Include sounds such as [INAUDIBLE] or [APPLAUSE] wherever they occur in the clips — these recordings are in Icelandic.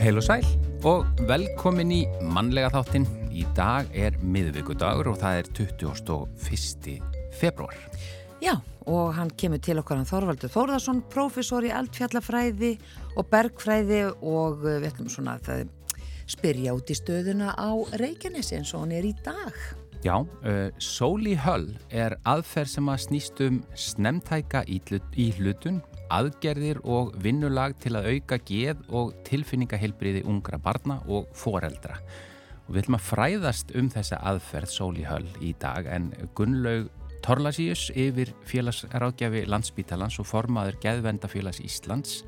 Heil og sæl og velkomin í mannlega þáttinn. Í dag er miðvíkudagur og það er 21. februar. Já, og hann kemur til okkar hann Þorvaldur Þórðarsson, profesor í eldfjallafræði og bergfræði og uh, við ætlum svona að það spyrja út í stöðuna á Reykjanesi eins og hann er í dag. Já, uh, Sóli Höll er aðferð sem að snýst um snemtæka í, í hlutun, aðgerðir og vinnulag til að auka geð og tilfinningaheilbriði ungra barna og foreldra. Og við ætlum að fræðast um þessa aðferð Sóli Höll í dag en Gunnlaug Torlasíus yfir félagsráðgjafi landsbítalans og formaður Geðvendafélags Íslands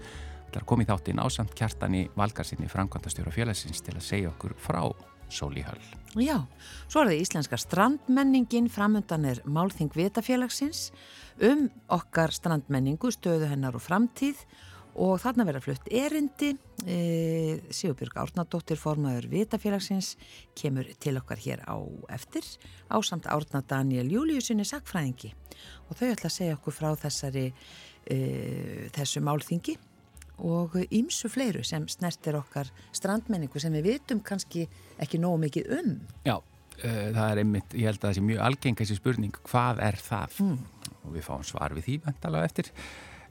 ætlar að koma í þáttinn ásamt kjartani valgarsinni framkvæmtastjóra félagsins til að segja okkur frá Sóli Höll. Já, svo er það íslenska strandmenningin framöndan er Málþing Vitafélagsins um okkar strandmenningu, stöðu hennar og framtíð. Og þarna verða flutt erindi. E, Sigurbjörg Árnadóttir formaður Vitafélagsins kemur til okkar hér á eftir. Ásamt Árnad Daniel Júliusinni sakfræðingi og þau ætla að segja okkur frá þessari e, þessu málþingi og ímsu fleiru sem snertir okkar strandmenningu sem við vitum kannski ekki nógu mikið um. Já, uh, það er einmitt, ég held að það sé mjög algeng þessi spurning, hvað er það? Mm. Og við fáum svar við því vantala eftir.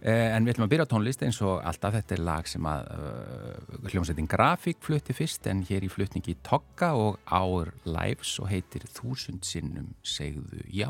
Uh, en við ætlum að byrja tónlist eins og alltaf. Þetta er lag sem að uh, hljómsveitin Grafík flutti fyrst en hér í flutningi Tokka og Our Lives og heitir Þúsund sinnum segðu já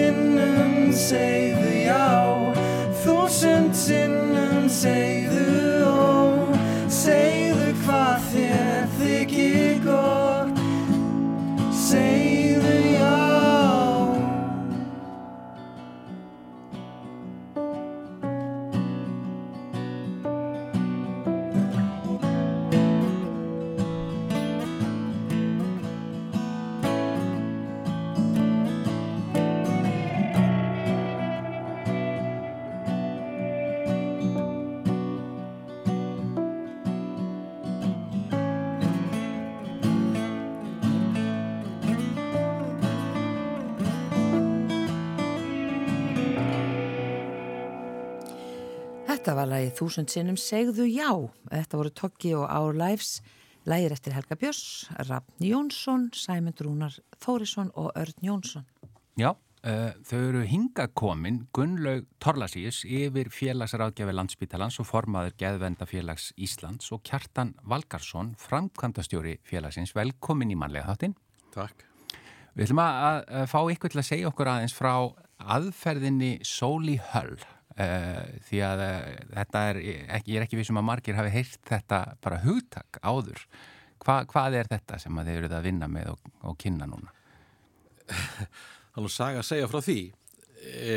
in and say this. Þúsund sinnum segðu já. Þetta voru Tokki og Our Lives, lagið eftir Helga Björns, Rafn Jónsson, Sæmund Rúnar Þórisson og Örn Jónsson. Já, uh, þau eru hingakomin Gunnlaug Torlasíus yfir félagsráðgjafi landsbytalans og formaður Geðvendafélags Íslands og Kjartan Valgarsson, framkvæmdastjóri félagsins. Velkomin í manlega þáttinn. Takk. Við ætlum að, að fá ykkur til að segja okkur aðeins frá aðferðinni Sóli Höll uh, því að uh, þetta er, ekki, ég er ekki vissum að margir hafi heilt þetta bara hugtak áður. Hva, hvað er þetta sem að þið eruð að vinna með og, og kynna núna? [LAUGHS] Þannig að saga að segja frá því. E,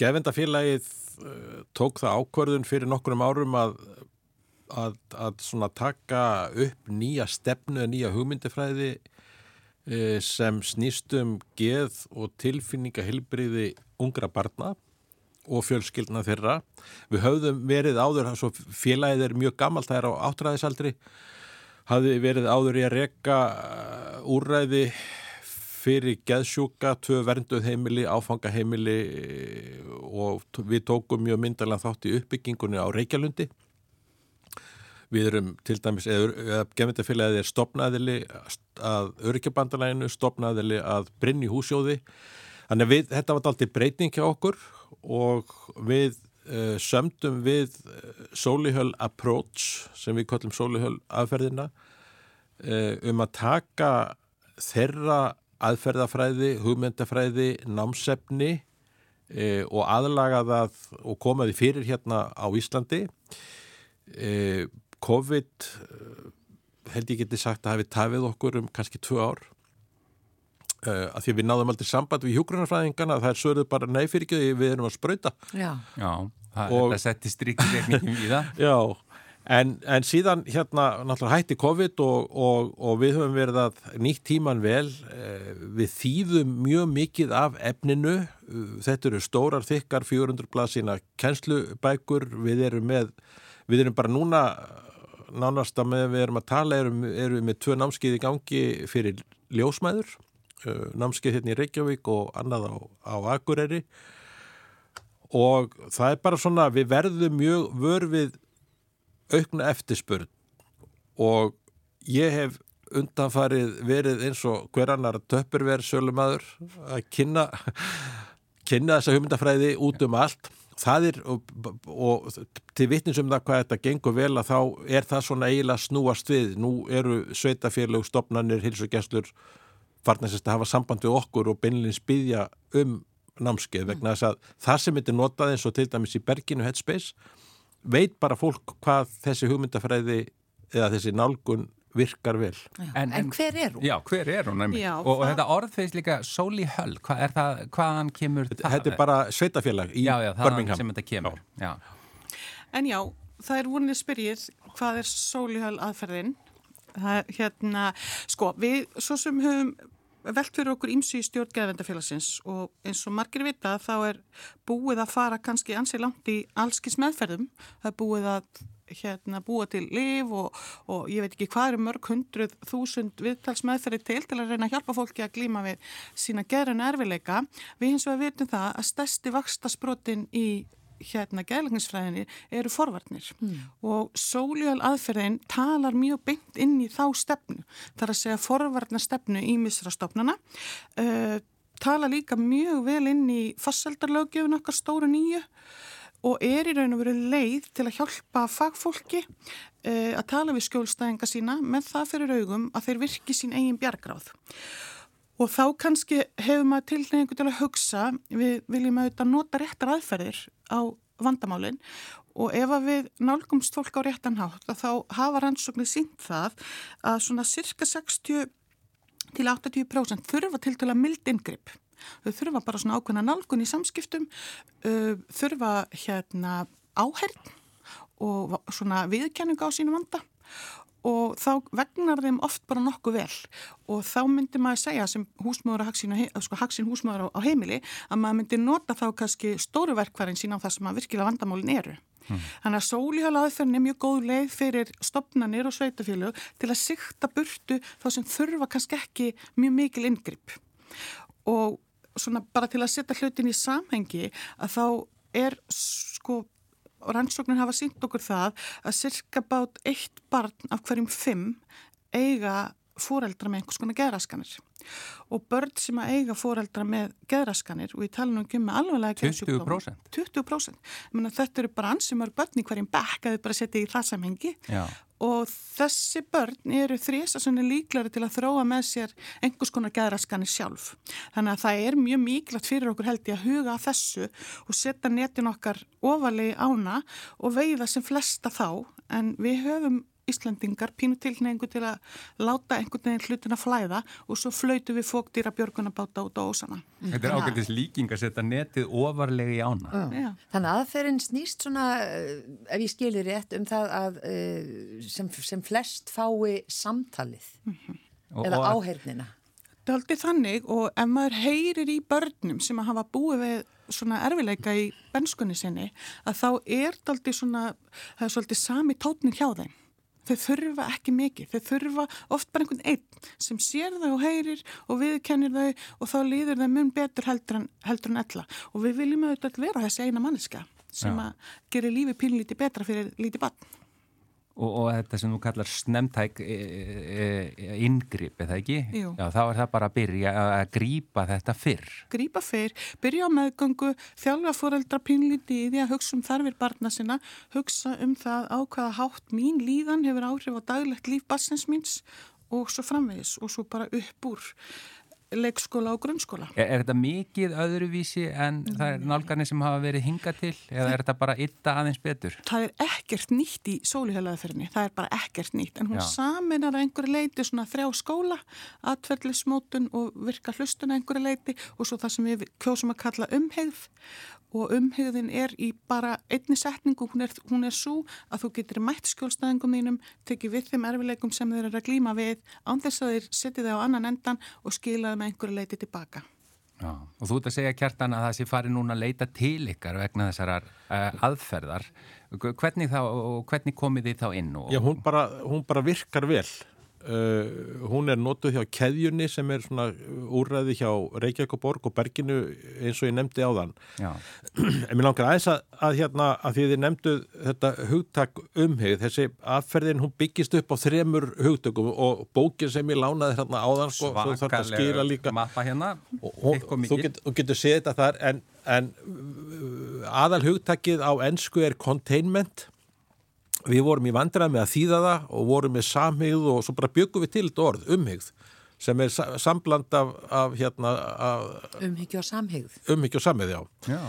Gefendafélagið e, tók það ákvörðun fyrir nokkurum árum að, að, að taka upp nýja stefnu, nýja hugmyndifræði Eh, sem snýstum geð og tilfinninga hilbriði ungra barna og fjölskyldna þeirra. Við höfðum verið áður, félagið er mjög gammalt, það er á áttræðisaldri, hafði verið áður í að reyka eh, úrræði fyrir geðsjúka, tvö vernduð heimili, áfangaheimili eh, og við tókum mjög myndalega þátt í uppbyggingunni á Reykjalundi Við erum til dæmis, eða gefndafélagið er stopnaðili að öryggjabandalaginu, stopnaðili að Brynni húsjóði. Þannig að við, þetta var alltaf breyting hjá okkur og við uh, sömdum við eh, Solihöll Approach sem við kallum Solihöll aðferðina uh, um að taka þeirra aðferðafræði, hugmyndafræði, námsefni uh, og aðlaga það og koma því fyrir hérna á Íslandi. COVID held ég geti sagt að hafi tafið okkur um kannski tvö ár uh, að því við náðum aldrei samband við hjógrunarfræðingana það er söruð bara neyfyrkjöði við erum að spröyta Já, Já það, og, þetta setti strikkiteknikum í það. [LAUGHS] Já, en, en síðan hérna náttúrulega hætti COVID og, og, og við höfum verið að nýtt tíman vel. Uh, við þýðum mjög mikið af efninu. Þetta eru stórar þykkar 400 blaðsina kennslubækur. Við erum með við erum bara núna nánast að með við erum að tala erum, erum við með tvö námskeið í gangi fyrir ljósmæður námskeið hérna í Reykjavík og annað á, á Akureyri. Og það er bara svona við verðum mjög vörfið aukna eftirspurn. Og ég hef undanfarið verið eins og hver annar töpurverð sölumæður að kynna kynna þessa hugmyndafræði út um allt. Það er og, og til vittninsum það hvað þetta gengur vel að þá er það svona eiginlega snúast við. Nú eru sveitafélög, stopnarnir, hilsugestur farnast að hafa samband við okkur og beinleins byggja um námskeið vegna þess að það sem þetta notað eins og til dæmis í Berginu Headspace veit bara fólk hvað þessi hugmyndafræði eða þessi nálgun virkar vel. En, en hver er hún? Já, hver er hún? Já, og, og þetta orð feist líka Sóli Höll, hvað er það, hvaðan kemur þetta? Þetta er bara sveitafélag í já, já, Birmingham. sem þetta kemur. Já. En já, það er vonið spyrjir hvað er Sóli Höll aðferðin? Það er hérna, sko, við svo sem höfum velt fyrir okkur ímsu í stjórn geðvendafélagsins og eins og margir vita þá er búið að fara kannski ansið langt í allskis meðferðum. Það er búið að hérna, búa til liv og, og ég veit ekki hvað eru mörg hundruð þúsund viðtalsmeðferði til til að reyna að hjálpa fólki að glíma við sína gerðan erfileika. Við hins vegar veitum það að stærsti vakstasbrotin í hérna gæðlegningsfræðinni eru forvarnir mm. og sóljál aðferðin talar mjög beint inn í þá stefnu. Það er að segja forvarnar stefnu í misra stofnana. Uh, tala líka mjög vel inn í fasseldarlögjöfun okkar stóru nýju og er í raun og veru leið til að hjálpa fagfólki uh, að tala við skjólstæðinga sína með það fyrir augum að þeir virki sín eigin bjargráð. Og þá kannski hefur maður tilnefningu til að hugsa, við viljum auðvitað nota réttar aðferðir á vandamálinn og ef að við nálgumst fólk á réttan hátt þá hafa rannsóknir sínt það að svona cirka 60 til 80% þurfa til til að mild ingripp þau þurfa bara svona ákveðna nálgun í samskiptum þurfa hérna áherð og svona viðkenning á sínu vanda og þá vegnar þeim oft bara nokkuð vel og þá myndi maður segja sem húsmaður að sko, haksinn húsmaður á, á heimili að maður myndi nota þá kannski stóru verkværin sína á það sem að virkilega vandamálin eru. Mm. Þannig að sólíhjála aðferðin er mjög góð leið fyrir stopnarnir og sveitafélög til að sikta burtu þá sem þurfa kannski ekki mjög mikil ingripp og svona bara til að setja hlutin í samhengi að þá er sko rannsóknir hafa sínt okkur það að cirka bát eitt barn af hverjum fimm eiga fóreldra með einhvers konar geðraskanir og börn sem að eiga fóreldra með geðraskanir og ég tala nú ekki um með geðsjúkdóma 20%? 20%. Menna, þetta eru bara ansi mörg börn í hverjum bekk að þau bara setja í það samhengi og þessi börn eru þrýsa svona líklari til að þróa með sér einhvers konar geðraskanir sjálf. Þannig að það er mjög mikilvægt fyrir okkur held ég að huga að þessu og setja netin okkar ofalegi ána og veiða sem flesta þá en við höfum Íslandingar pínu tilneingu til að láta einhvern veginn hlutin að flæða og svo flautu við fóktýra björgunabáta út á ósana. Þetta er ágæntist líking að setja netið ofarlegi ána. Já. Þannig að aðferðin snýst svona, eh, ef ég skilir rétt, um það að eh, sem, sem flest fái samtalið mm -hmm. eða og áhernina. Það er aldrei þannig og ef maður heyrir í börnum sem að hafa búið við svona erfileika í benskunni sinni að þá er það aldrei svona, það er svolítið sami tótnir hjá þeim þau þurfa ekki mikið, þau þurfa oft bara einhvern einn sem sér þau og heyrir og viðkennir þau og þá líður þau mun betur heldur en, heldur en ella og við viljum auðvitað vera þessi eina manniska sem Já. að gera lífi pínlíti betra fyrir líti bann. Og, og þetta sem þú kallar snemtæk e, e, e, inngrip, eða ekki? Jú. Já, þá er það bara að byrja að grípa þetta fyrr. Grípa fyrr, byrja á meðgöngu, þjálfa fóreldra pínlíti í því að hugsa um þarfir barna sinna, hugsa um það á hvaða hátt mín líðan hefur áhrif á daglegt líf bassins míns og svo framvegis og svo bara upp úr leikskóla og grunnskóla. Er, er þetta mikið öðruvísi en það er nálgarnir sem hafa verið hinga til eða er þetta bara ytta aðeins betur? Það er ekkert nýtt í sólihjölaðferðinni, það er bara ekkert nýtt en hún Já. saminar að einhverju leiti svona þrjá skóla, atverðlismótun og virka hlustun að einhverju leiti og svo það sem við kjósum að kalla umhegð og umhegðin er í bara einni setningu, hún er, hún er svo að þú getur mætt skjólstæðingum þínum, tekið við þeim erfileikum sem þeir eru að glíma við, án þess að þeir setja þau á annan endan og skila þau með einhverju leiti tilbaka. Já, og þú ert að segja kjartan að það sé farið núna að leita til ykkar vegna þessar uh, aðferðar. Hvernig, þá, hvernig komið þið þá inn? Og... Já, hún bara, hún bara virkar vel. Uh, hún er notuð hjá keðjunni sem er svona úrræði hjá Reykjavík og Borg og Berginu eins og ég nefndi á þann [CLEARS THROAT] en mér langar aðeins að, að hérna að því þið nefnduð þetta hugtak umhegð, þessi aðferðin hún byggist upp á þremur hugtökum og bókin sem ég lánaði hérna á þann sko, svakalega mappa hérna. Og, og, þú, get, þú getur séð þetta þar en, en aðal hugtakið á ennsku er containment við vorum í vandrað með að þýða það og vorum með samhigð og svo bara byggum við til þetta orð, umhigð sem er sambland af, af hérna umhyggju og samhigð umhyggju og samhigð, já, já.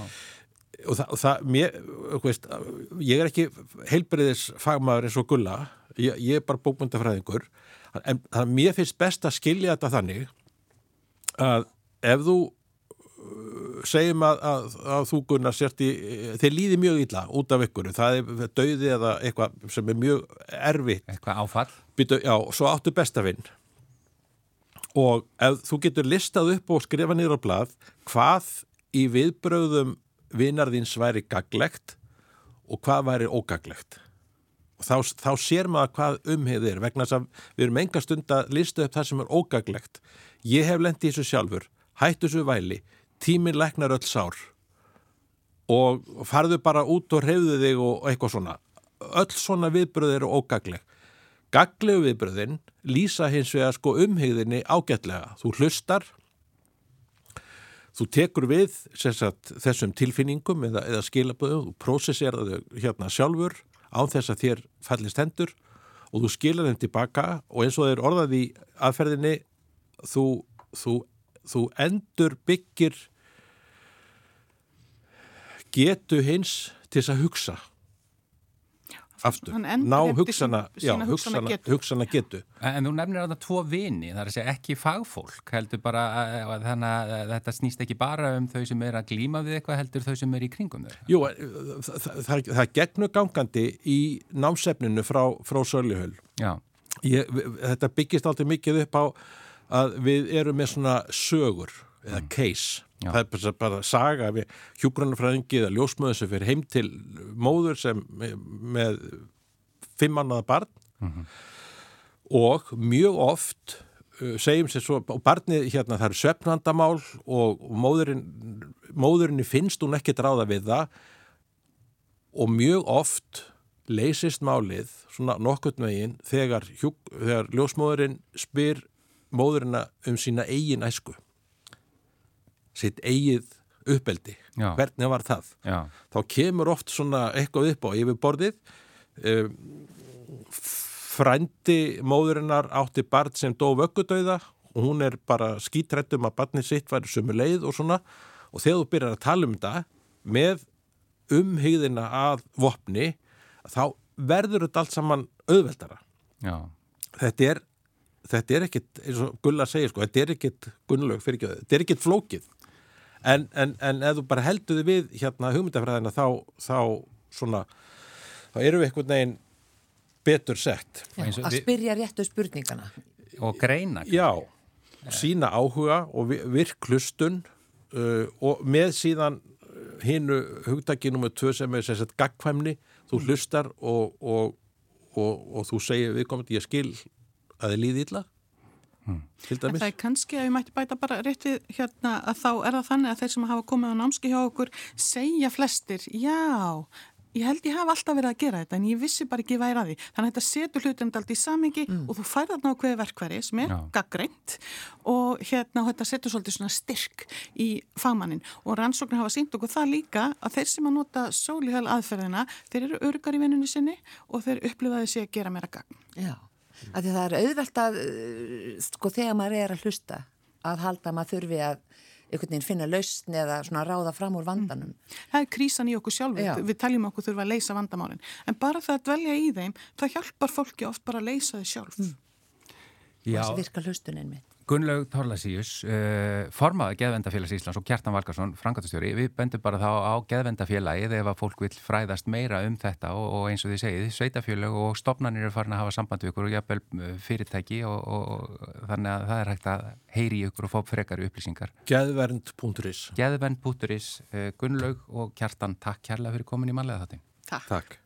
og það, það mér, veist, ég er ekki heilbriðis fagmaður eins og gulla ég, ég er bara bókmyndafræðingur en það er mér finnst best að skilja þetta þannig að ef þú segjum að, að, að þú Gunnar sért í, þeir líði mjög illa út af ykkur, það er döiði eða eitthvað sem er mjög erfitt. Eitthvað áfall? Býtu, já, svo áttu bestafinn og ef þú getur listað upp og skrifa nýra á blad hvað í viðbröðum vinarðins væri gaglegt og hvað væri ógaglegt. Og þá, þá sér maður hvað umheið er vegna þess að við erum enga stund að lista upp það sem er ógaglegt. Ég hef lendið þessu sjálfur. Hættu þessu væli tíminn læknar öll sár. Og farðu bara út og reyðu þig og eitthvað svona. Öll svona viðbröð eru ógagleg. Gaglegu viðbröðin lýsa hins vegar sko umhegðinni ágætlega. Þú hlustar þú tekur við sagt, þessum tilfinningum eða, eða skilaböðum þú prósesseraðu hérna sjálfur án þess að þér fallist hendur og þú skilur þeim tilbaka og eins og þeir orðaði aðferðinni þú, þú þú endur byggir getu hins til þess að hugsa aftur, ná hugsana, já, hugsana, getu. hugsana getu. En þú nefnir á það tvo vini, það er að segja ekki fagfólk, heldur bara þannig að þetta snýst ekki bara um þau sem er að glíma við eitthvað, heldur þau sem er í kringum þau. Jú, það, það, það gegnur gangandi í námsefninu frá, frá Sörlihöll Þetta byggist alltaf mikið upp á að við erum með svona sögur eða mm. case Já. það er bara, bara saga við hjúgrunarfræðingi eða ljósmöðu sem fyrir heim til móður sem með fimmannaða barn mm -hmm. og mjög oft uh, segjum sér svo, og barnið hérna það eru söpnandamál og móðurinn móðurinni finnst hún ekki dráða við það og mjög oft leysist málið svona nokkurt megin þegar, hjúk, þegar ljósmóðurinn spyr móðurina um sína eigin æsku. Sitt eigið uppeldi. Já. hvernig var það? Já, þá kemur oft svona eitthvað upp á yfirborðið. Um, frændi móðurinnar átti barn sem dó vöggudauða. Og hún er bara skítrættum að barnið sitt væri sömu leið og svona. Og þegar þú byrjar að tala um þetta með umhigðina að vopni þá verður þetta allt saman auðveldara. Já, þetta er þetta er ekkit, eins og Gulla segir sko, þetta er ekkit gunnlaug fyrir ekki, þetta er ekkit flókið. En, en, en ef þú bara heldur þið við hérna hugmyndafræðina þá, þá svona þá erum við einhvern veginn betur sett. Já, eins og að við- spyrja réttu spurningana. og greina já, sína áhuga og vi- virklustun uh, og með síðan hinnu hugtaki nummer tvö sem er sagt gagkvæmni, þú hlustar og, og, og, og þú segir viðkomandi ég skil að þið líði illa? Dæmis? Það er kannski að við mætti bæta bara rétt við hérna að þá er það þannig að þeir sem hafa komið á námski hjá okkur segja flestir, já, ég held ég hafa alltaf verið að gera þetta en ég vissi bara ekki væri að því. Þannig að þetta setur hlutum aldrei í samingi og þú færð þarna á hverju verkværi sem er gaggreint og hérna þetta setur svolítið svona styrk í fagmannin og rannsóknir hafa sínt okkur það líka að þeir sem að nota sólihöl aðferðina, þeir eru örgar í vinnunni sinni og þeir upplifaði sig að gera meira gagn. Já, af því það er auðvelt að, uh, sko, þegar maður er að hlusta, að halda að maður þurfi að einhvern veginn finna lausn eða svona ráða fram úr vandanum. Það er krísan í okkur sjálfu, Já. við taljum okkur þurfa að leysa vandamálinn. En bara það að dvelja í þeim, það hjálpar fólki oft bara að leysa þau sjálf. og Já, þessi virka hlustunin minn. Gunnlaug Torlasíus, uh, formaði Geðvendafélags Íslands og Kjartan Valkarsson, frangatastjóri, við bendum bara þá á Geðvendafélagið ef að fólk vil fræðast meira um þetta og, og eins og þið segið, sveitafélag og stopnarnir eru farin að hafa samband við ykkur og jafnvel uh, fyrirtæki og, og, og þannig að það er hægt að heyri í ykkur og fá frekari upplýsingar. geðvernd.is Geðvend.is, uh, Gunnlaug og Kjartan, takk kærlega fyrir komin í manlega þáttin. Takk. Takk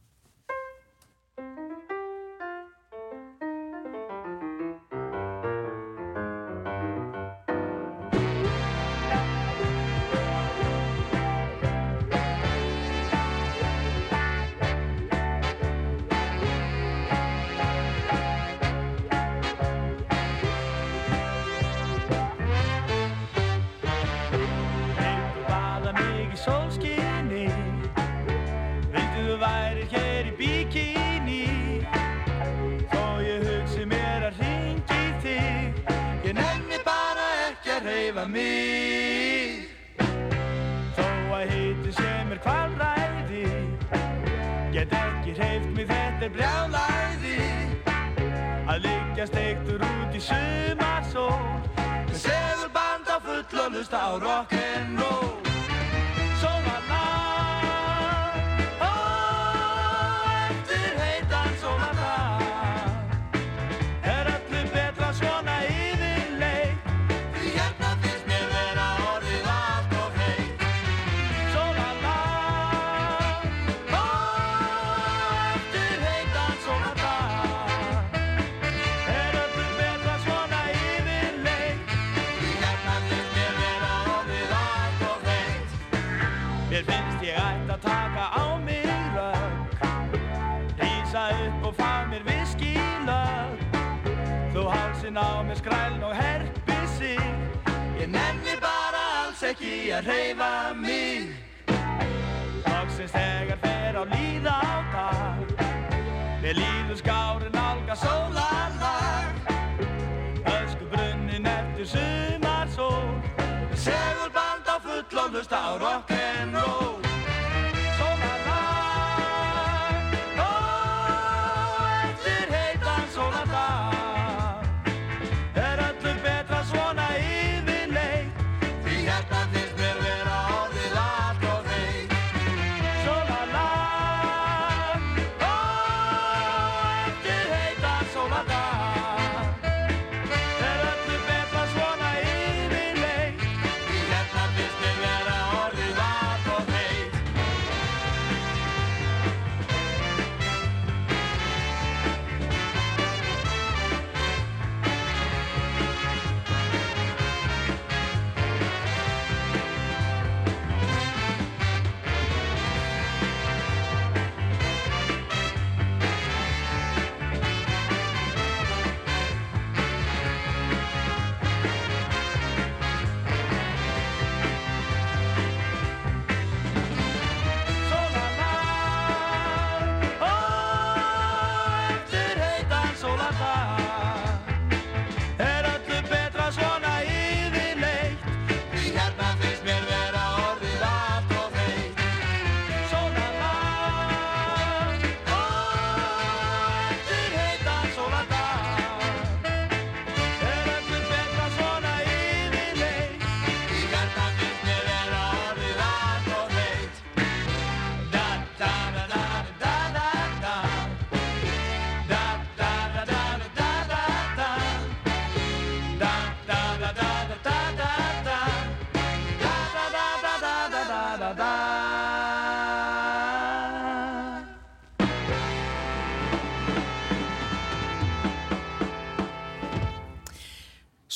þetta er brjálæði Að liggja steiktur út í sumarsól. Með segulband á full og lusta á rock'n'roll skræln og herpi sig. Ég nenni bara alls ekki að reyfa mig. Loksins þegar fer á líða á dag. Mér líður skárin álga sólarlag. Ösku brunnin eftir sumarsól. Segurband á full og lusta á rock'n'roll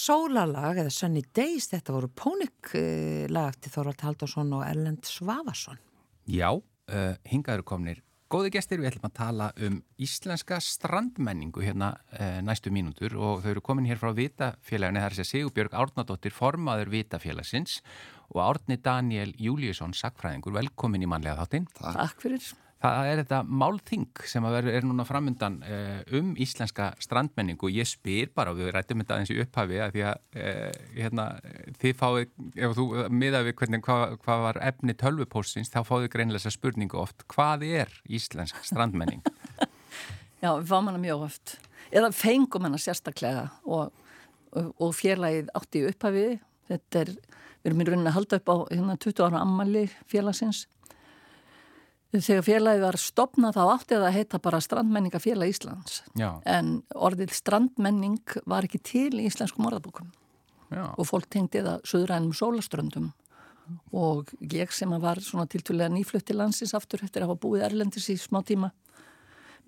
sólalag eða Sunny Days, þetta voru pónik uh, lag eftir Þorvald Haldursson og Erlend Svavarsson. Já, uh, hingaður komnir góði gestir, við ætlum að tala um íslenska strandmenningu hérna uh, næstu mínútur og þau eru komin hér frá Vitafélaginu, það er sér Sigurbjörg Árnadóttir formaður Vitafélagsins og Árni Daniel Júliusson sakfræðingur, velkomin í manlega þáttinn. Takk fyrir. Það er þetta málþing sem er núna framöndan uh, um íslenska strandmenningu. Ég spyr bara við rættum þetta aðeins í upphafi að því að uh, hérna, þið fáið, ef þú miðað við hvernig hvað, hvað var efni tölvupóstins, þá fáið greinlega þessa spurningu oft. Hvað er íslensk strandmenning? [LAUGHS] Já, við fáum hana mjög oft. Eða fengum hana sérstaklega og, og, og félagið átti í upphafi. Þetta er, við erum í rauninni að halda upp á hérna, 20 ára ammali félagsins Þegar félagi var stopnað þá átti það að heita bara Strandmenningafélag Íslands Já. en orðið strandmenning var ekki til í íslenskum orðabókum Já. og fólk tengdi það söðrænum sólaströndum og ég sem var svona tiltúlega nýflutt til landsins aftur eftir að hafa búið Erlendis í smá tíma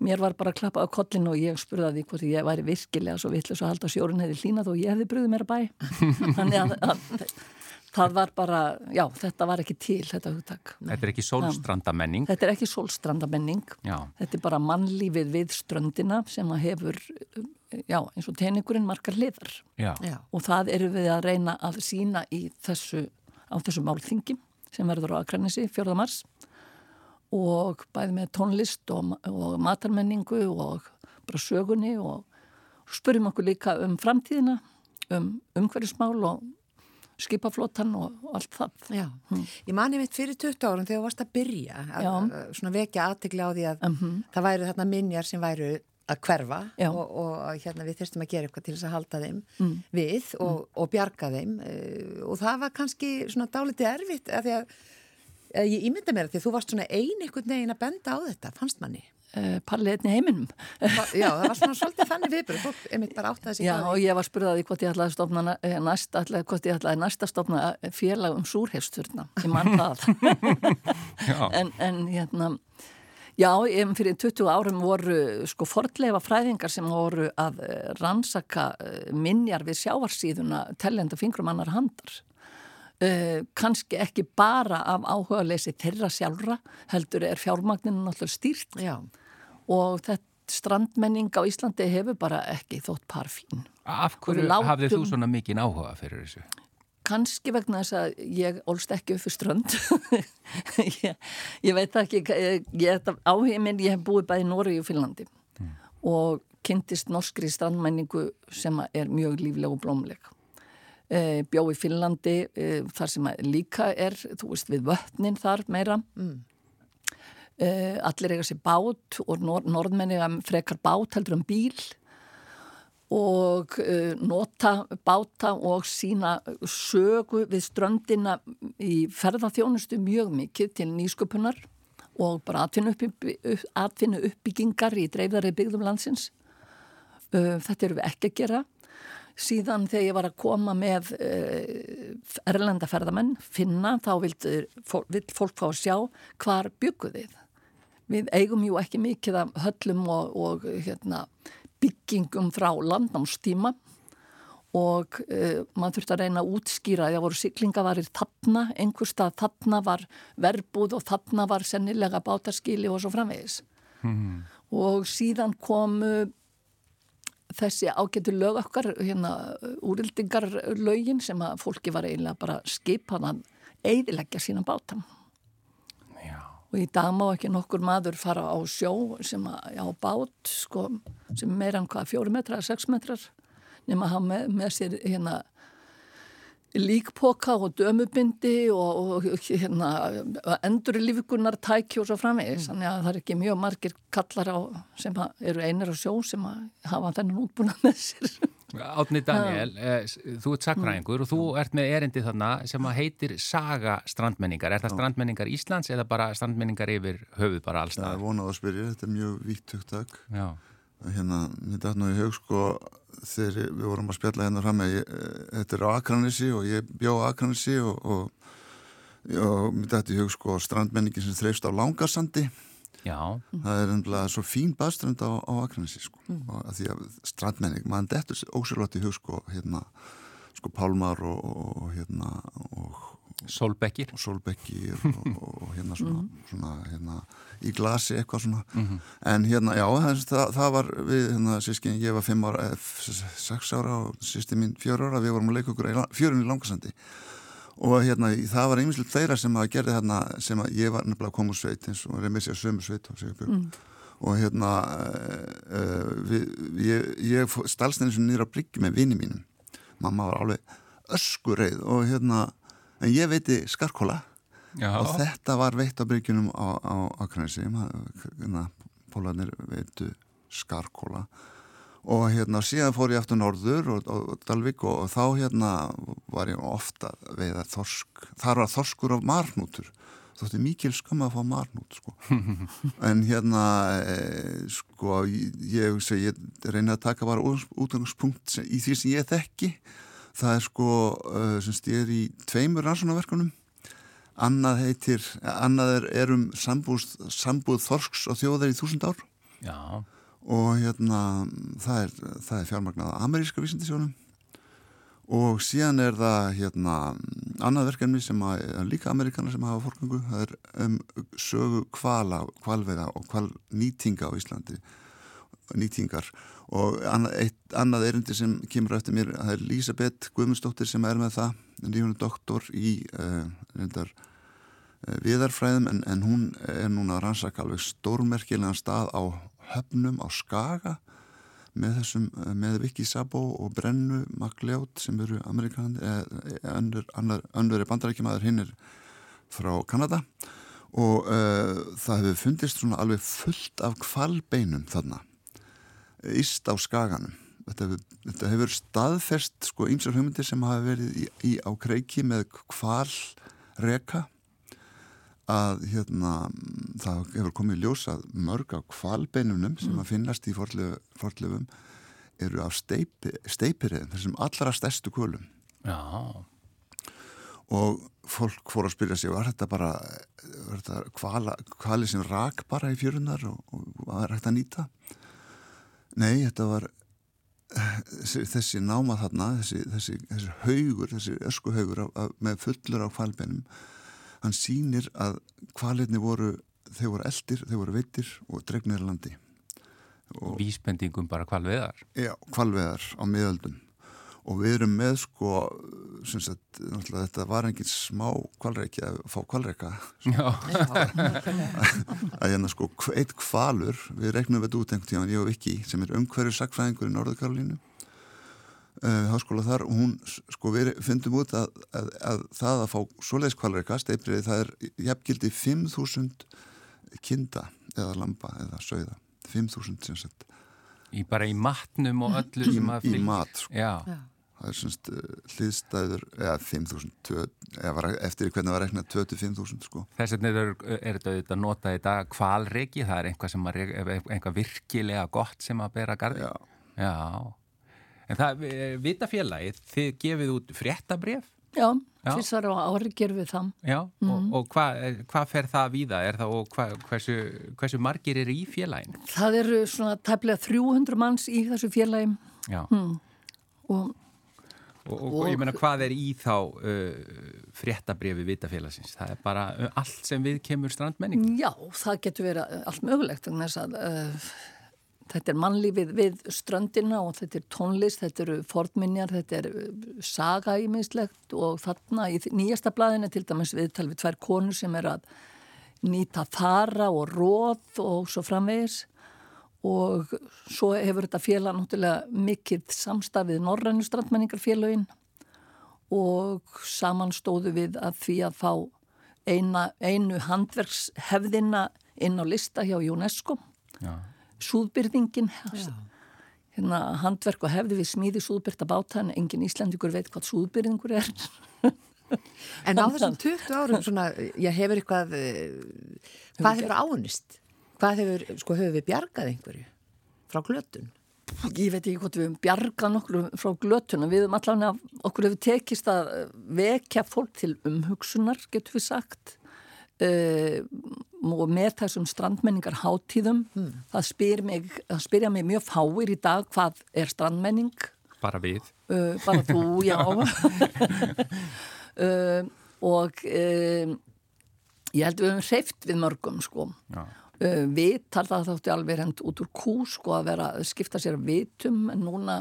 mér var bara að klappa á kollinu og ég spurði því hvort ég væri virkilega svo vittlis að halda sjórin hefði hlínað og ég hefði brúðið mér að bæ [LAUGHS] þannig að, að það var bara, já, þetta var ekki til þetta hugtak. Þetta er ekki sólstrandamenning. Þetta er ekki sólstrandamenning. Já. Þetta er bara mannlífið við ströndina sem að hefur, já, eins og teningurinn margar hliðar. Já. Já. Og það eru við að reyna að sína í þessu, á þessu málþingi sem verður á Akranesi 4. mars og bæði með tónlist og, og matarmenningu og bara sögunni og spurjum okkur líka um framtíðina, um umhverjusmál og skipaflótan og allt það. Já, ég mani mitt fyrir 20 árum þegar þú varst að byrja að vekja aðtegli á því að Mhm. það væru þarna minjar sem væru að hverfa og, og hérna, við þyrstum að gera eitthvað til þess að halda þeim Mm. við og, og bjarga þeim uh, og það var kannski svona dálítið erfitt að því að, að ég ímynda mér að því að þú varst svona ein einhvern veginn að benda á þetta, fannst manni Uh, Parlið einni heiminum. Já, það var svona svolítið þannig viðbröð fólk einmitt bara átt að þessi Já, og ég var spurðaði hvort ég ætlaði að stopna na- eh, næsta, ætlaði, hvort ég ætlaði næsta að stopna eh, félag um súrheifsturna. Ég mann [LAUGHS] það. En, en hérna, já, fyrir 20 árum voru sko fordleifa fræðingar sem voru að eh, rannsaka eh, minjar við sjávarsíðuna tellenda fingrum annar handar. Uh, kannski ekki bara af áhuga leysi þeirra sjálfra heldur er fjármagninu náttúrulega stýrt Já, og þetta strandmenning á Íslandi hefur bara ekki þótt par fín. Af hverju látum- hafðið þú svona mikinn áhuga fyrir þessu? Kanski vegna þess að ég ólst ekki upp fyrir strönd. [LAUGHS] ég, ég veit ekki, ég, ég, áhugin minn, ég hef búið bæði í Nóri og Finnlandi og kynntist norskri strandmenningu sem er mjög lífleg og blómleg. E, bjó í Finnlandi e, þar sem líka er, þú veist, við vötnin þar meira. mm. e, allir eiga sér bát og nor norðmenni frekar bát heldur um bíl og nota báta og sína sögu við ströndina í ferðarþjónustu mjög mikið til nýsköpunar og bara atvinnu, uppbygg, upp, atvinnu uppbyggingar í dreifðari byggðum landsins. Þetta eru við ekki að gera. Síðan þegar ég var að koma með uh, erlenda ferðamenn, finna, þá vill fólk fá að sjá hvar bygguðið. Við eigum jú ekki mikið af höllum og, og hérna, byggingum frá landnámstíma og uh, maður þurfti að reyna að útskýra því að voru siglingavarir þarna, einhver stað þarna var verbúð og þarna var sennilega bátarskili og svo framvegis. Og síðan komu þessi ágættu lög okkar, hérna úrildingar lögin sem að fólki var eiginlega bara skipað að eidileggja sína bátam. Já. Og í dag má ekki nokkur maður fara á sjó sem að, já, bát, sko, sem meira en hvað, fjóri metrar, sex metrar, nema að hafa með, með sér hérna líkpoka og dömubindi og, og hérna endur lífikunar tæki og svo framvegis, þannig að það er ekki mjög margir kallar á sem að, eru einir á sjó sem að hafa þennan útbúna með sér. Átni Daniel, eh, s- þú ert sakfræðingur og þú ert með erindi þarna sem að heitir Saga strandmenningar. Er það strandmenningar Íslands eða bara strandmenningar yfir höfuð bara alls Það er vonað að spyrja, þetta er mjög vítt hugtak. Já. Hérna, mér dætt nú í hug sko þegar við vorum að spjalla hérna fram með, ég, eh, þetta er á Akranissi og ég bjó á Akranissi og, og, og mér dætt í hug sko strandmenningin sem þreifst á Langasandi. Já. Það er ennblega svo fín baðströnd á, á Akranissi sko. Og að því að strandmenning, maður dettur ósverlótt í hug sko hérna sko Pálmar og, og hérna og, Solbekkir og Solbekkir og, og hérna svona, svona hérna, í glasi eitthvað svona. En hérna, já, það, það, það var við, hérna, sískin, ég var fimm ára eh, sex ára og sýsti mín fjör ára við vorum að leika okkur fjörunni í langasandi. Og hérna, það var einminslega þeirra sem að gerði hérna, sem að ég var nefnilega að koma úr sveit eins og reymi sér sömu sveit og, mm. og hérna uh, við, ég, ég stalst henni nýra bryggi með vini mínum. Mamma var alveg öskureið og hérna, en ég veiti skarkóla Já, og þetta var veitt á bryggjunum á, á Akranesi hérna, pólarnir veitu skarkóla og hérna síðan fór ég aftur norður og, og, Dalvik og, og þá hérna var ég ofta veiða þorsk. Þar var þorskur af marnútur þótti mikil skam að fá marnút sko. [LAUGHS] en hérna e, sko ég, ég, ég reyna að taka bara útgangspunkt í því sem ég þekki það er sko uh, semst ég er í tveimur rannsónaverkunum annað heitir, annað er, er um sambúð, sambúð þorsks og þjóðar í þúsund ár. Já, og hérna það er, það er fjármagnað ameríska vísindisjónum og síðan er það hérna annað verkefni sem að, líka amerikanar sem hafa fórgöngu, það er um sögu kvala, kvalveiða og kvalnýtinga á Íslandi. Nýtingar og eitt, annað erindi sem kemur eftir mér, það er Lísabeth Guðmundsdóttir sem er með það, nýjunum doktor í uh, reyndar uh, viðarfræðum en, en hún er núna að rannsaka alveg stórmerkilegan stað á höfnum á Skaga með þessum, eh, með Viki Sabo og Brennu Magljót sem eru amerikanandi, önnur, er bandarækjumæður, hinn er frá Kanada. Og uh, það hefur fundist svona alveg fullt af kvalbeinum þarna íst á skaganum. Þetta þetta hefur staðfest sko ímsar hugmyndir sem hafa verið í, í á kreiki með kvalreka að hérna það hefur komið ljós að mörg á kvalbeinunum sem að finnast í forlöfum eru af steipi, steipiriðum þessum allra stærstu kvölum já, og fólk fór að spyrja sig var þetta bara var þetta kvala, kvali sem rak bara í fjörunar og, og var að nýta nei, þetta var þessi, náma þarna þessi, þessi, þessi haugur, þessi öskuhaugur af, af, með fullur á kvalbeinum hann sýnir að kvalirni voru þeir voru eldir, þeir voru veitir og dregnir landi. Og vísbendingum bara kvalveðar Já, kvalveðar á miðöldum og við erum með sko sem sagt, þetta var engin smá kvalreiki að fá kvalreika Já, [LAUGHS] að hérna sko eitt kvalur við reiknum við þetta út einhvern tíðan, ég og Viki sem er umhverju sagfræðingur í Norðurkarolínu uh, háskóla þar og hún sko við fundum út að, að, að það að fá svoleiðis kvalreika steipriði það er jafngildi 5.000 kinda eða lamba eða sögða 5.000 sem sagt. Í bara í matnum og öllu í, sem að í mat sko. Já, það er semst uh, hliðstæður eða 5.000 tvö- eða var, eftir hvernig það var reiknað 25.000 sko þess vegna er, er þetta í dag kvalreiki, það er einhvað sem að rek- einhvað virkilega gott sem að bera gardi Já. Já. En það, eh, vita félagið, þið gefið út fréttabref Já, Já. tvisar á ári gerum við það. Já, og, og hvað hva fer það víða? Er það, og hva, hversu, hversu margir eru í félaginu? Það eru svona tæplega 300 manns í þessu félagi Já, og og, og, og ég meina hvað er í þá uh, fréttabrefi vitafélagsins? Það er bara uh, allt sem við kemur strandmenning? já, það getur verið allt mögulegt að uh, þetta er mannlífið við ströndina og þetta er tónlist, þetta eru fornminjar, þetta er uh, saga ímiðslegt og þarna í nýjasta blaðinu til dæmis viðtal við tvær konur sem er að nýta fara og róð og svo framvegis og svo hefur þetta félag náttúrulega mikill samstafið Norrænu strandmenningarfélagin og saman stóðu við að því að fá eina, einu handverkshefðina inn á lista hjá UNESCO. Já. súðbyrðingin hérna, handverk og hefði við smíði súðbyrta báta en engin Íslandikur veit hvað súðbyrðingur er. En á þessum 20 árum svona, já, hefur eitthvað, eh, hvað hefur ánist? Hvað hefur, sko, hefur við bjargað einhverju frá glötun? Ég veit ekki hvort við höfum bjargað nokkur frá glötuna, við höfum allavega okkur hefur tekist að vekja fólk til umhugsunar, getur við sagt uh, og með þessum strandmenningar hátíðum það, spyr mig, það spyrja mig mjög fáir í dag hvað er strandmenning Bara við. uh, bara þú, já uh, [LAUGHS] og uh, ég held við höfum hreift við mörgum sko Já. Uh, vitar það þátti alveg hend út úr kú sko að vera að skipta sér vitum en núna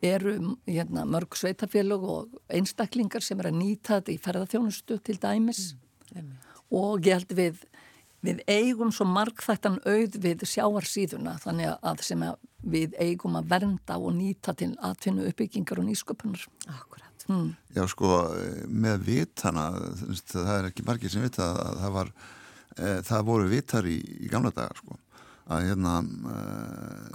eru hérna, mörg sveitarfélög og einstaklingar sem er að nýta þetta í ferðarþjónustu til dæmis og ég held við við eigum svo margþættan auð við sjáarsíðuna þannig að sem að við eigum að vernda og nýta til atvinnu uppbyggingar og nýsköpunar. Akkurat. Mm. Já sko með vitana það er ekki margir sem vita að það var það voru vitar í, í gamla dagar sko að hérna e,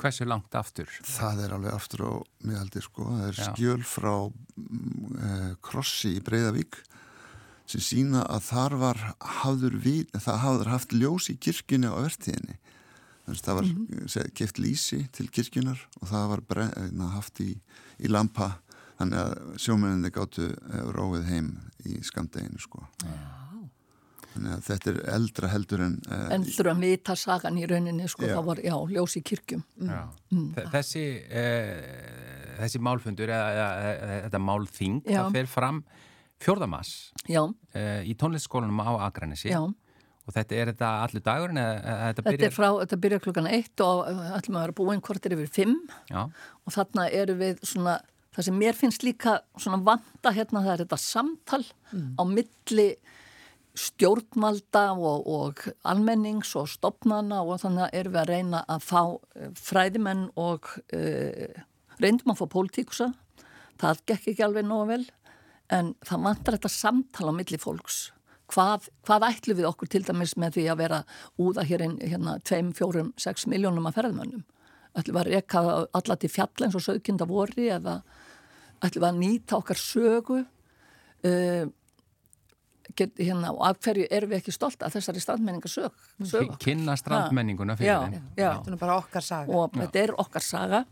Hversu langt aftur? það er alveg aftur á miðaldi sko það er Já. skjöl frá e, krossi í Breiðavík sem sína að þar var hafður við, það hafður haft ljós í kirkjunni á vertíðinni þannig að það var mm -hmm. keft lýsi til kirkjunar og það var brenn, haft í, í lampa þannig að sjómenninni gáttu eh, róið heim í skamdeginu sko þannig að þetta er eldra heldur en eh, En þurfa að vita sagan í rauninni sko, Já. það var, já, ljós í kirkjum. Já. Þe- Þessi, uh, þessi málfundur eða, þetta málþing Já. það fer fram fjórðamass Já, uh, í tónlistskólanum á Akranesi já. og þetta er þetta allir dagurinn þetta Þetta byrjar er frá, þetta byrjar klukkan eitt og uh, ætlum að vera búin kortir yfir fimm Já, og þarna eru við svona, það sem mér finnst líka svona vanda hérna, það er þetta samtal á milli stjórnvalda og, og almennings og stopnana og þannig erum við að reyna að fá eh, fræðimenn og uh, reyndum að fá pólitíkusa. Það gekk ekki alveg nógu vel en það vantar þetta samtal á milli fólks. Hvað, hvað ætlum við okkur til dæmis með því að vera úða hér inn hérna 2, 4, 6 miljónum að ferðmönnum ætlum við að reka alla til fjall eins og sögkinda vori eða ætlum við að nýta okkar sögu? Uh, get, hérna, og af hverju erum við ekki stolt að þessari strandmenninga sög, sög Ki- kynna strandmenninguna fyrir Já, þeim. já. Þetta er nú bara okkar saga. og þetta er okkar saga.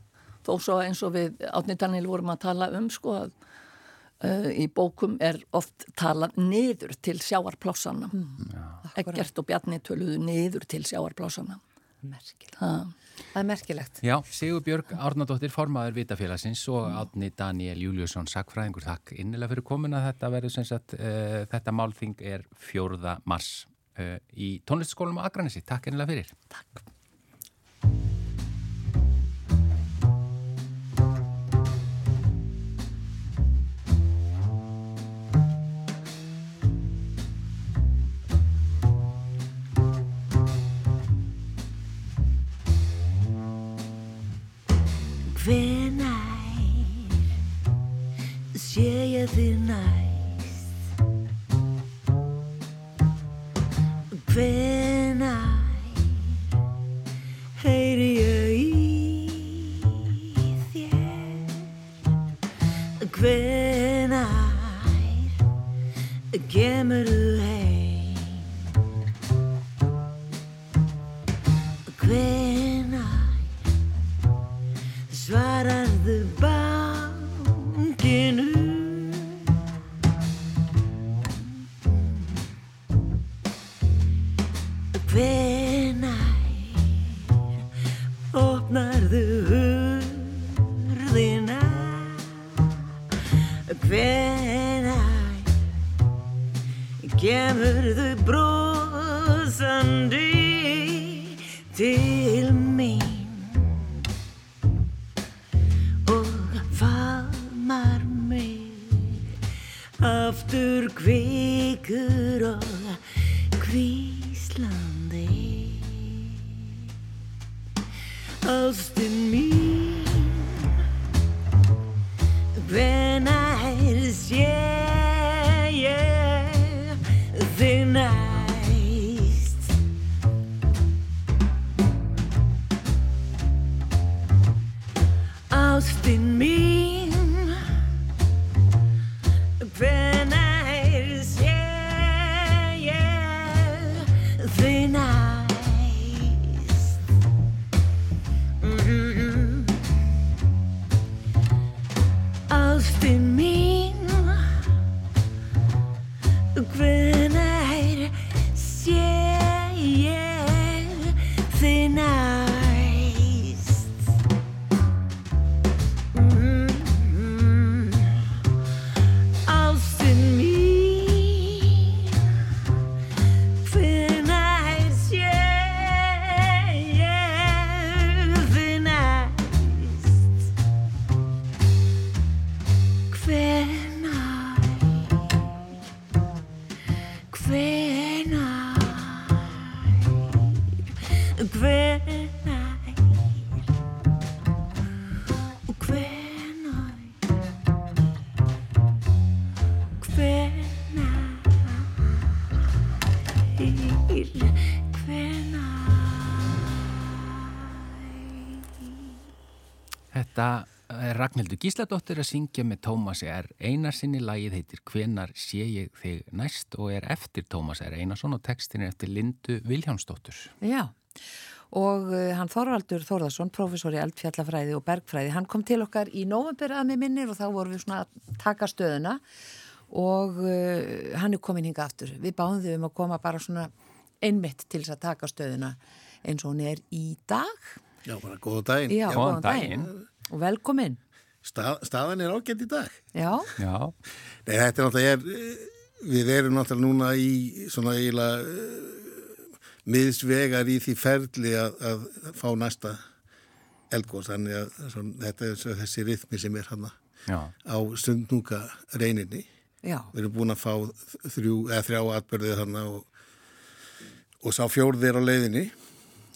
Þó svo eins og við Átni Daniel vorum að tala um sko að uh, í bókum er oft talað niður til sjáarplásana Eggert og Bjarni töluðu niður til sjáarplásana Merkilegt. Það er merkilegt. Já, Sigurbjörg Árnadóttir, formaður Vitafélagsins og Átni Daniel Júliusson, sakfræðingur, takk innilega fyrir komin að þetta verður sem sagt, uh, þetta málþing er 4. mars uh, í tónlistskólum á Akranesi. Takk innilega fyrir. Takk kemur þú heim? Hvenær svararðu bankinu Þetta er Ragnhildur Gísladóttir að syngja með Tómasi R. Einarsinni. Lagið heitir Hvenar sé ég þig næst og er eftir Tómasi R. Einarsson og textin er eftir Lindu Viljánsdóttur. Já, og uh, hann Þorvaldur Þórðarsson, professor í eldfjallafræði og bergfræði, hann kom til okkar í november að með minnir og þá vorum við svona að taka stöðuna og uh, hann er komin hinga aftur. Við báðum þau um að koma bara svona einmitt til þess að taka stöðuna eins og hún er í dag. Já, bara góða daginn. Já, Góðan góðan daginn. Og velkomin. Stað, staðan er ágætt í dag. Já, Já, Nei, þetta er náttúrulega, er, eh, við erum náttúrulega núna í svona eiginlega uh, miðsvegar í því ferli að, að fá næsta eldgóðs. Þannig að svona, þetta er svo þessi rithmi sem er hann já, á stundnúka reyninni. já, Við erum búin að fá þrjú, eða þrjá atbyrðið hann og, og sá fjórð er á leiðinni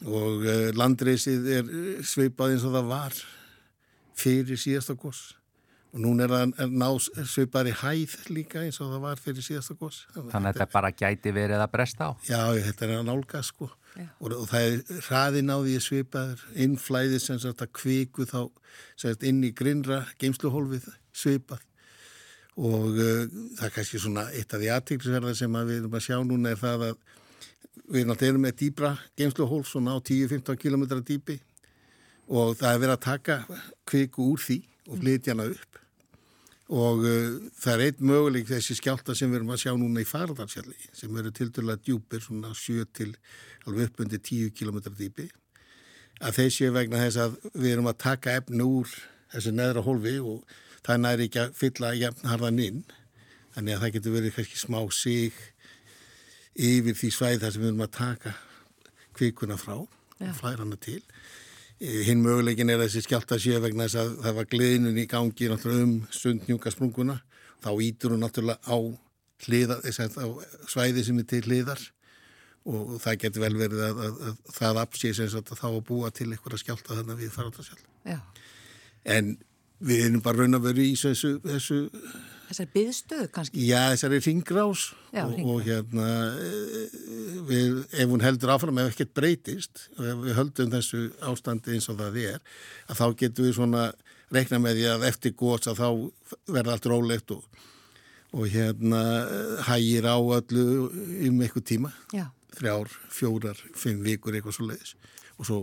og uh, landreysið er eh, svipað eins og það var fyrir síðasta gos. Og núna er það að ná svipaðri hæð líka eins og það var fyrir síðasta gos. Þannig að þetta bara gæti verið að bresta á. Já, þetta er að nálga sko. Og, og það er hraðin á því að svipaður innflæði sem sagt að kviku þá sem sagt inn í grinnra geimsluhólfið svipað. Og uh, það er kannski svona eitt af því aðtíklisverða sem að við erum að sjá núna er það að við náttúrulega erum með dýbra geimsluhólf svona á 10-15 km dýpi og það er verið að taka kviku úr því og flytja hana upp. Og uh, það er einn möguleik þessi skjálta sem við erum að sjá núna í Faradalsjalli sem eru til dæla djúpir svona 7 til alveg uppundi 10 km dýpi. Að þeir séu vegna þess að við erum að taka efni úr þessu neðra hólfi og það næri ekki að fylla jafn harðan inn. Þannig að það getur verið kannski smá sig yfir því svæð þar sem við erum að taka kvikuna frá og flæra hana til hinn möguleikin er að þessi skjálta séu vegna þess að það var gleðinun í gangi um sundnjúka sprunguna þá ítur hún náttúrulega á, hliða, að, á svæði sem er til hliðar og það getur vel verið að, að, að það sem sagt að þá að búa til eitthvað skjálta þannig við farandasjálf. já. En við erum bara raun að vera í þessu, þessu Þessar byðstöðu kannski. já, þessari ringrás Já, og, og hérna eh, við, ef hún heldur áfram ef ekkert breytist og ef við höldum þessu ástandi eins og það er að þá getum við svona reikna með því að eftir góts að þá verða allt rólegt og, og hérna eh, hægir á öllu um eitthvað tíma. Já, þrjár, fjórar, fimm vikur eitthvað svo leiðis og svo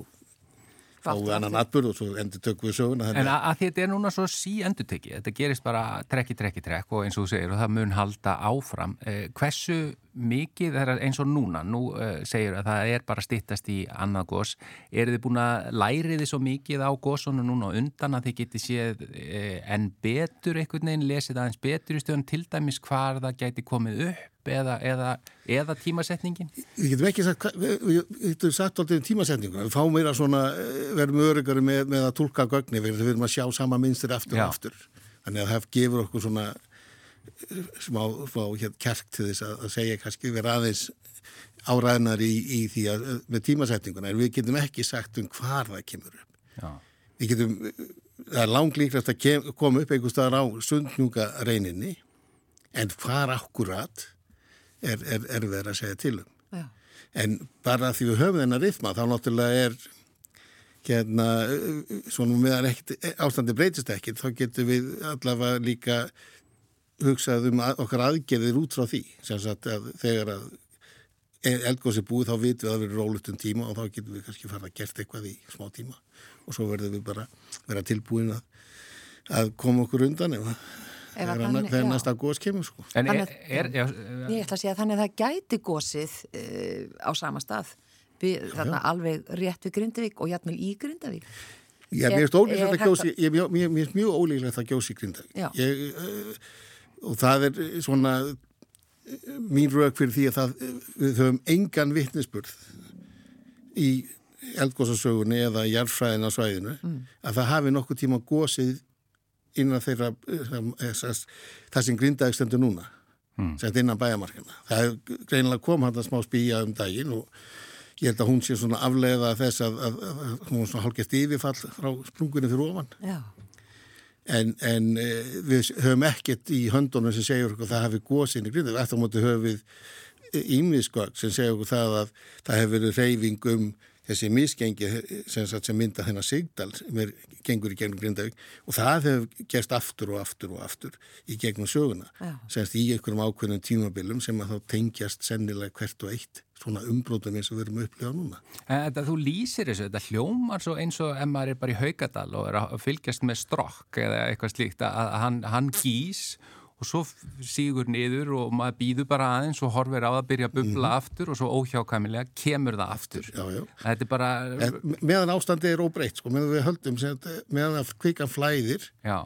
við annan atbyrð og svo endur tökum við söguna En að, að þetta er núna svo sí endur tekið, þetta gerist bara trekki, trekki, trekk og eins og þú segir og það mun halda áfram. Eh, hversu mikið er eins og núna, nú eh, segir að það er bara stittast í annað gós, eru þið búin að læri þið svo mikið á gósunum núna og undan að þið geti séð eh, en betur einhvern veginn, lesið aðeins betur í stöðun til dæmis hvar það gæti komið upp eða, eða, eða tímasetningin? Við getum ekki sagt, við, við, við getum sagt alltaf um tímasetningu, við fáum meira svona, eh, verðum örygari með, með að tólka gögni, við við erum að sjá sama minnstir Já. og aftur. Þannig að það gefur okkur svona eh, smá, smá hér kjark til þess að, að segja kannski vera aðeins áræðnar í, í því að með tímasetninguna, en við getum ekki sagt um hvar það kemur upp. Já. Við getum, það er langlíklegt að kem, koma upp einhver staðar á sundnjúka reyninni, en hvar akkurat er, er, er verið að segja til um. já, En bara því við höfum þennan rithma þá náttúrulega er hérna, svona meðan ástandi breytist ekkert, þá getum við allavega líka hugsað um að, okkar aðgerðir út frá því. Sagt að þegar að eldgóðs er búið þá vitum við að það verður rólut um tíma og þá getum við kannski fara að gert eitthvað í smá tíma og svo verðum við bara vera tilbúin að, að koma okkur undan að þegar, þannig- þegar já. næsta góðs kemur sko. En er, er, já, Ég ætla að segja þannig að það gæti gósið uh, á sama stað við, þarna alveg rétt við Grindavík og jætmjöl í Grindavík Já, Er- mér finnst ólíklegt er ég, mjög ólíklegt að gjósi í Grindavík. Já. Ég, uh, og það er svona uh, mín rauk fyrir því að það, uh, við höfum engan vittnesburð í eldgósasögunni eða jarðfræðin á svæðinu að það hafi nokkuð tíma gósið innan þeirra þess, það sem Grindavík stendur núna mm. sem innan bæjamarkina. Það er greinilega kom hann að smá spýja um daginn og ég held að hún sé svona afleiða þess að, að, að, að hún svona hálfgest yfirfall frá sprungunni fyrir ofan Já, en, en e, við höfum ekkert í höndunum sem segja okkur að það hafi góðsinn í grindu, eftir á móti höfum við ímiðskvögg sem segja okkur það að það hefur verið reyfing um þessi misgengi sem, sem mynda þennan Sigdal sem er, gengur í gegnum Grindavík og það hefur gerst aftur og aftur og aftur í gegnum söguna. Semst í einhverjum ákveðnum tímabilum sem að þá tengjast sennilega hvert og eitt svona umbrótum eins og við erum að upplifa núna. En Þetta, þú lýsir þessu, þetta hljómar svo eins og ef maður er bara í Haugadal og er að fylgjast með strokk eða eitthvað slíkt að að hann, hann gís og svo sígur niður og maður býður bara aðeins og horfir á það byrja að bubla aftur og svo óhjákamilega kemur það aftur. Já, já. Þetta er bara, En meðan ástandi er óbreytt, sko, meðan við höldum meðan að kvikan flæðir já,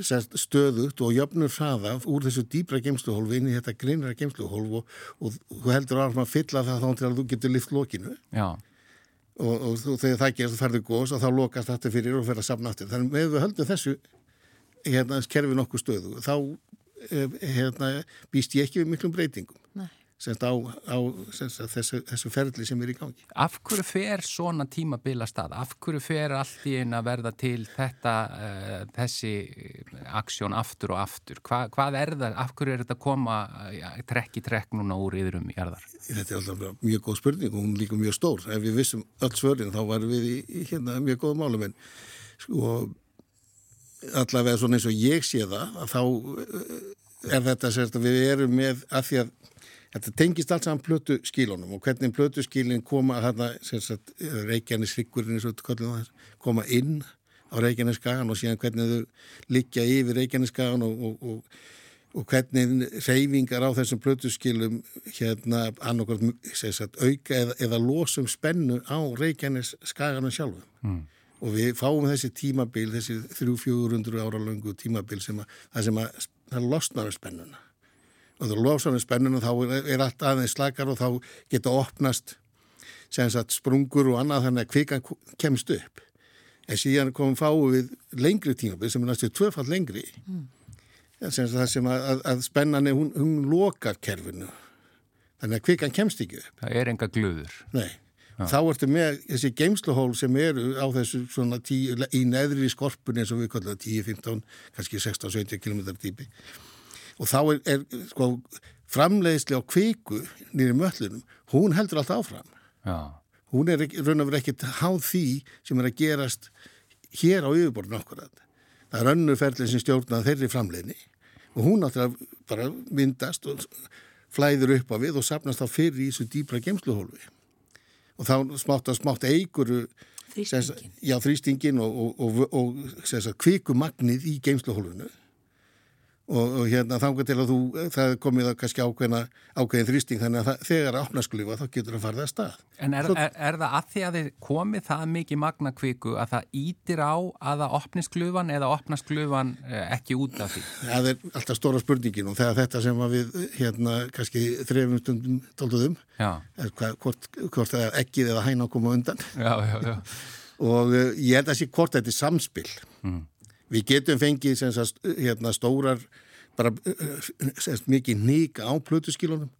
stöðugt og jöfnur hraða úr þessu dýbra geimsluhólfi inn í þetta grinnra geimsluhólf og, og þú heldur að fylla það þá til að þú getur lift lokinu já, og, og þegar það gerst þú ferður gós og þá lokast þetta fyrir og fer að safna aftur. Þannig með við höldum þessu hérna, kerfi nokkuð stöðu þá hérna, býst ég ekki við miklum breytingum Nei. semst á, á semst, þessu, þessu ferli sem er í gangi. af hverju fer svona tímabila stað? Af hverju fer allt í einu að verða til þetta, uh, þessi aksjón aftur og aftur? Hva, hvað er það, af hverju er þetta að koma uh, trekk í trekk núna úr yðrum í jarðar? Þetta er alltaf mjög góð spurning og hún líka mjög stór. Ef við vissum öll svörin þá varum við í, í hérna, mjög góð málum en sko allavega svona eins og ég sé það að þá eh, er þetta sérst að við erum með að því að þetta tengist allt saman plötu skílunum og hvernig plötu skílinn koma hérna sérst að Reykjanes hryggurinn koma inn á Reykjanes skagan og síðan hvernig þau liggja yfir Reykjanes skagan og, og, og og hvernig reyfingar á þessum plötuskilum hérna annarkvært auka eða, eða losum spennu á Reykjanes skaganum sjálfum. Mm. Og við fáum þessi tímabil, þessi 300-400 ára löngu tímabil sem að, það sem að það losnar um spennuna. Og það losnar um spennuna þá er, er allt aðeins slakar og þá geta opnast sem sagt sprungur og annað þannig að kvikan kemst upp. En síðan komum fáum við lengri tímabil sem er næstu tvöfall lengri. Mm sem það sem að, að, að spennan er, hún, hún lokar kerfinu þannig að kvikan kemst ekki upp Það er enga glöður. Nei, þá ertu með þessi geimsluhól sem eru á þessu svona tíu, í neðri skorpun eins og við kallum 10, 15, kannski 16, 17 km dýpi. Og þá er, er sko, framleiðsli á kviku nýri möllunum, hún heldur allt áfram. Já, hún er raun og verið ekkert háð því sem er að gerast hér á yfirborðinu okkur það er önnur ferðlega sem stjórnað þeirri framleiðni og hún náttúrulega bara myndast og flæður upp á við og sapnast þá fyrir í þessu dýbra gemsluhólfi og þá smátt að smátt eiguru Þrýstingin. já, þrýstingin og, og, og, og sem sagt, kvikumagnið í geimsluhólfinu og, og hérna þangar til að þú það komið að kannski ákveðna ákveðin þrýsting þannig að það, þegar að opna sklufa þá getur það farið að stað. En er, Svo- er, er það að því að þið komið það mikið magna kviku að það ítir á að það opnist glufan eða opnast glufan eh, ekki út af því? Það er alltaf stóra spurningin og þegar þetta sem við hérna kannski þrefum stundum tólduðum er hvort, hvort það er ekkið eða hæna að koma undan. Já, já, já. [LAUGHS] og uh, ég held að sé hvort þetta er samspil við getum fengið sagt, hérna, stórar bara sem sagt, mikið nýka á plötuskilunum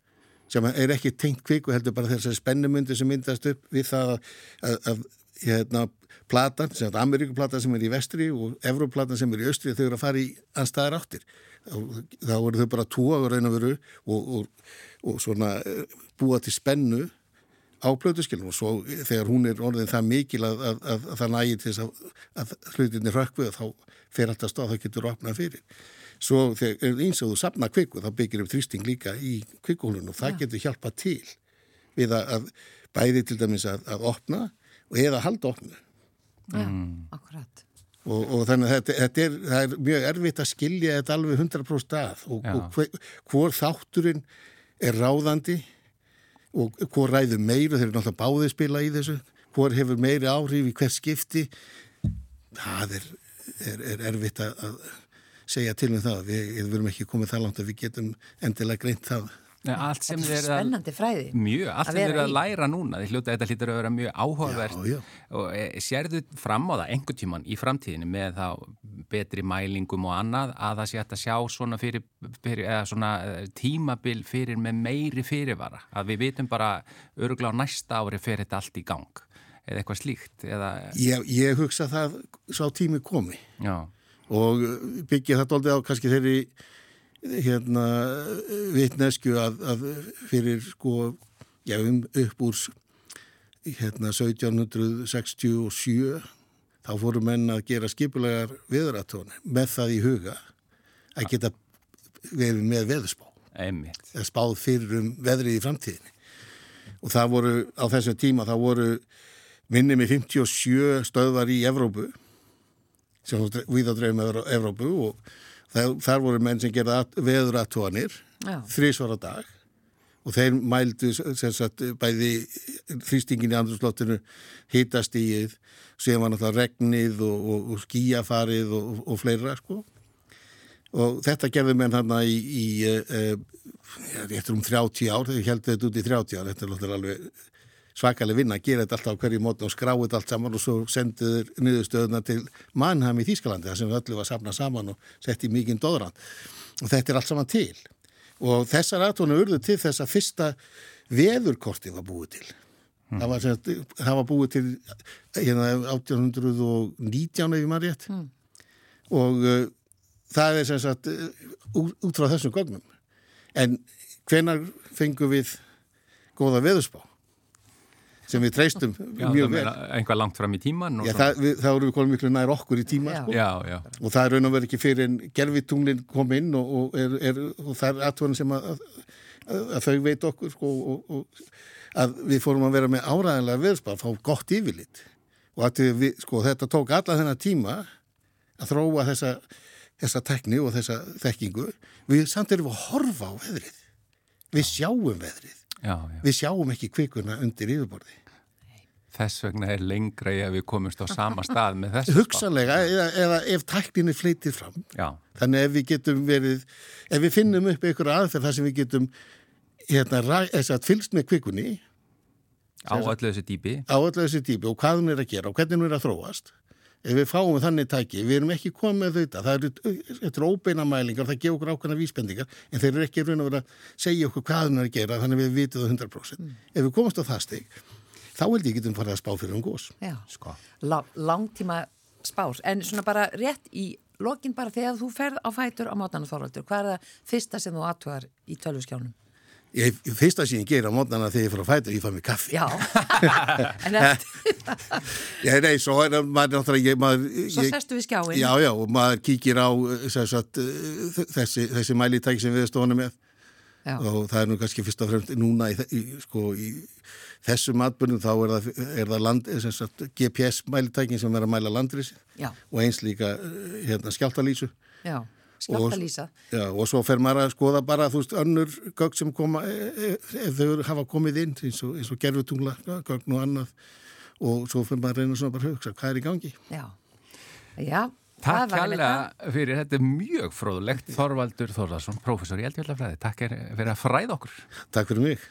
sem er ekki tengt kviku heldur bara þessari spennumundir sem myndast upp við það að, að, að hérna, platan, sem sagt Ameríkuplatan sem er í vestri og Evróplatan sem er í austri þau eru að fara í anstæðar áttir. Þá, eru þau bara tóa og og, og, og svona eh, búa til spennu á plötuskilum og svo þegar hún er orðin það mikil að, að, að, að það nægir til þess að, að hlutinni rökkvið þá fer alltaf stað það getur opnað fyrir. Svo þegar eins og þú sapna kviku þá byggir upp þrýsting líka í kvikuhólun og það getur hjálpað til við að, að bæði til dæmis að, að opna og eða halda opnu. Já, akkurat. Og, og þannig að þetta, þetta er, það er mjög erfitt að skilja þetta alveg 100% að og, og hve- hvor þátturinn er ráðandi og hvor ræður meira, þeir eru náttúrulega báðið spila í þessu, hvor hefur meiri áhrif í hvert skipti? Það er, er, er erfitt að, segja til um það. Við, við verum ekki komið það langt að við getum endilega greint það allt sem Þetta þið er er að... spennandi fræði. Mjög, allt Að eru að læra núna, þið hljóta þetta hlýtur að vera mjög áhugavert Já, já. og e, sérðu fram á það einhvern tíman í framtíðinu með þá betri mælingum og annað að það sé hægt að sjá svona, fyrir, fyrir, eða svona eh, tímabil fyrir með meiri fyrirvara að við vitum bara öruglega á næsta ári fyrir þetta allt í gang eða eitthvað slíkt eða, ég, ég hugsa það sá tími komi já, og byggja það doldið á kannski þeirri hérna vitnesku að, að fyrir sko já, um, upp úr hérna 1767 þá fóru menn að gera skipulegar viðratóni með það í huga að geta verið með Einmitt. eða spáð fyrir um veðrið í framtíðinni og það voru á þessum tíma það voru minni með 57 stöðvar í Evrópu sem við á dreifum með Evrópu og það, þar voru menn sem gerða veðuratónir Já. þrísvara dag og þeir mældu sem sagt, bæði þrýstingin í andrúslottinu hitast í síðan var náttúrulega regnið og, og, og skíafarið og, og, fleira sko og þetta gerði menn hann í, í uh, réttur um 30 ár þegar ég held þetta út í 30 ár þetta er alveg svakalega vinna að gera þetta alltaf á hverju mótn og skráið þetta allt saman og svo sendiður niðurstöðuna til Mannheim í Þýskalandi þar sem öllu var safnað saman og sett í mikinn dóðrand og þetta er allt saman til. Og þessar aðtónu urðu til þess að fyrsta veðurkorti var búið til. Það, var, það var búið til hérna 1819 ef ég maður rétt. Og uh, það er sem sagt uh, út, út frá þessum gögnum. En hvenar fengum við góða veðurspá sem við treystum mjög vel. einhvað langt fram í tíman Já, það, við, það voru við komum miklu nær okkur í tíma sko. já, já, og það er raun og verið ekki fyrir en gerfitunglin kom inn og, og, er, er, og það er aðtöðan sem að, að, að þau veit okkur sko, og, og að við fórum að vera með áræðanlega veðspar, fá gott yfirlit. Og við, sko, þetta tók alla þennan tíma að þróa þessa, þessa tekni og þessa þekkingu. Við samt erum að horfa á veðrið. Við sjáum veðrið. Já, já. við sjáum ekki kvikuna undir yfirborði Þess vegna er lengra í að við komumst á sama stað með þessu. hugsanlega eða, eða ef tækninni fleitið fram Já, Þannig ef við getum verið, ef við finnum upp einhverja aðferð þar sem við getum hérna, fylgst með kvikunni á öllu þessu dýpi. á öllu þessi típi og hvað hún er að gera og hvernig hún er að þróast. Ef við fáum þannig tæki, við erum ekki komið þetta, það eru, eru óbeina mælingar, það gefur okkur ákveðna vísbendingar, en þeir eru ekki raun að vera að segja okkur hvað hún er að gera, þannig við vitum það 100%. Ef við komumst á það stig, þá held ég getum farið að spá fyrir um gós. Já, Sko. La langtíma spár. En svona bara rétt í lokin bara þegar þú ferð á fætur á mótana Þorvaldur, hvað er það fyrsta sem þú aðtugar í tölvuskjánum? Ég, fyrsta sem ég gera á mótnana þegar ég fyrir að fæta, ég fæ mig kaffi. Já, [LAUGHS] [LAUGHS] nei, svo er það, maður náttúrulega, ég, maður... svo ég, sestu við skjáin. Já, já, og maður kíkir á eh, sagt, eh, þessi, þessi mælitæki sem við stóðum með Já. og það er nú kannski fyrst og fremst núna í, í, sko, í þessum atbyrnum þá er það, er það land, eh, sem sagt, GPS mælitækin sem er að mæla landrisi Já, og eins líka eh, hérna, skjáltalísu já, skjáltalýsa. Já, og svo fer maður að skoða bara, þú veist, önnur gögn sem koma, eh, ef þau hafa komið inn, eins og, og gerfutungla gögn og annað og svo fer maður að reyna svona bara að hugsa, hvað er í gangi? Já, já. Takk kærlega fyrir, þetta er mjög fróðlegt Þorvaldur Þorðarsson, prófessor í eldfjallafræði Takk fyrir að fræða okkur Takk fyrir mig.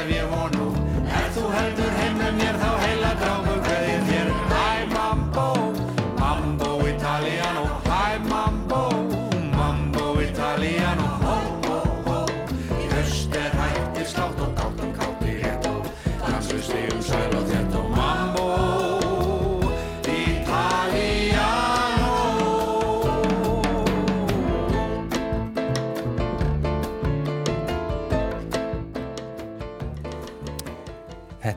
Kannski hef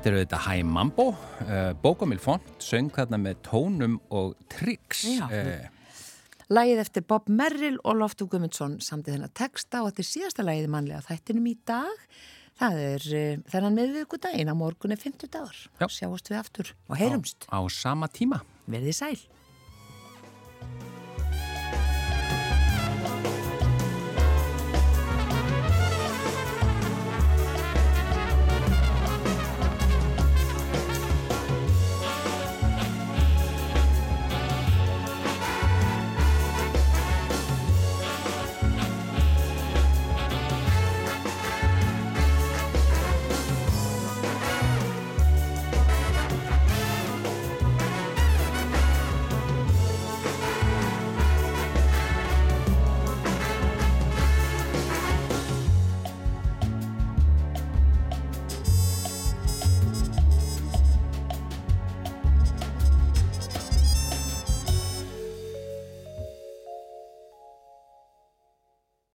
Þetta eru þetta Hæ Mambo, uh, Bókomil Font, söng þarna með tónum og tricks. Já. Uh, Lægið eftir Bob Merrill og Loftur Gumundsson samtið þennan texta og þetta er síðasta lægið í mannlega þættinum í dag. Það er uh, þennan miðvíkudaginn á morgun er 50 dagar. Já. Sjáumst við aftur og heyrumst. á sama tíma. Verðið sæl.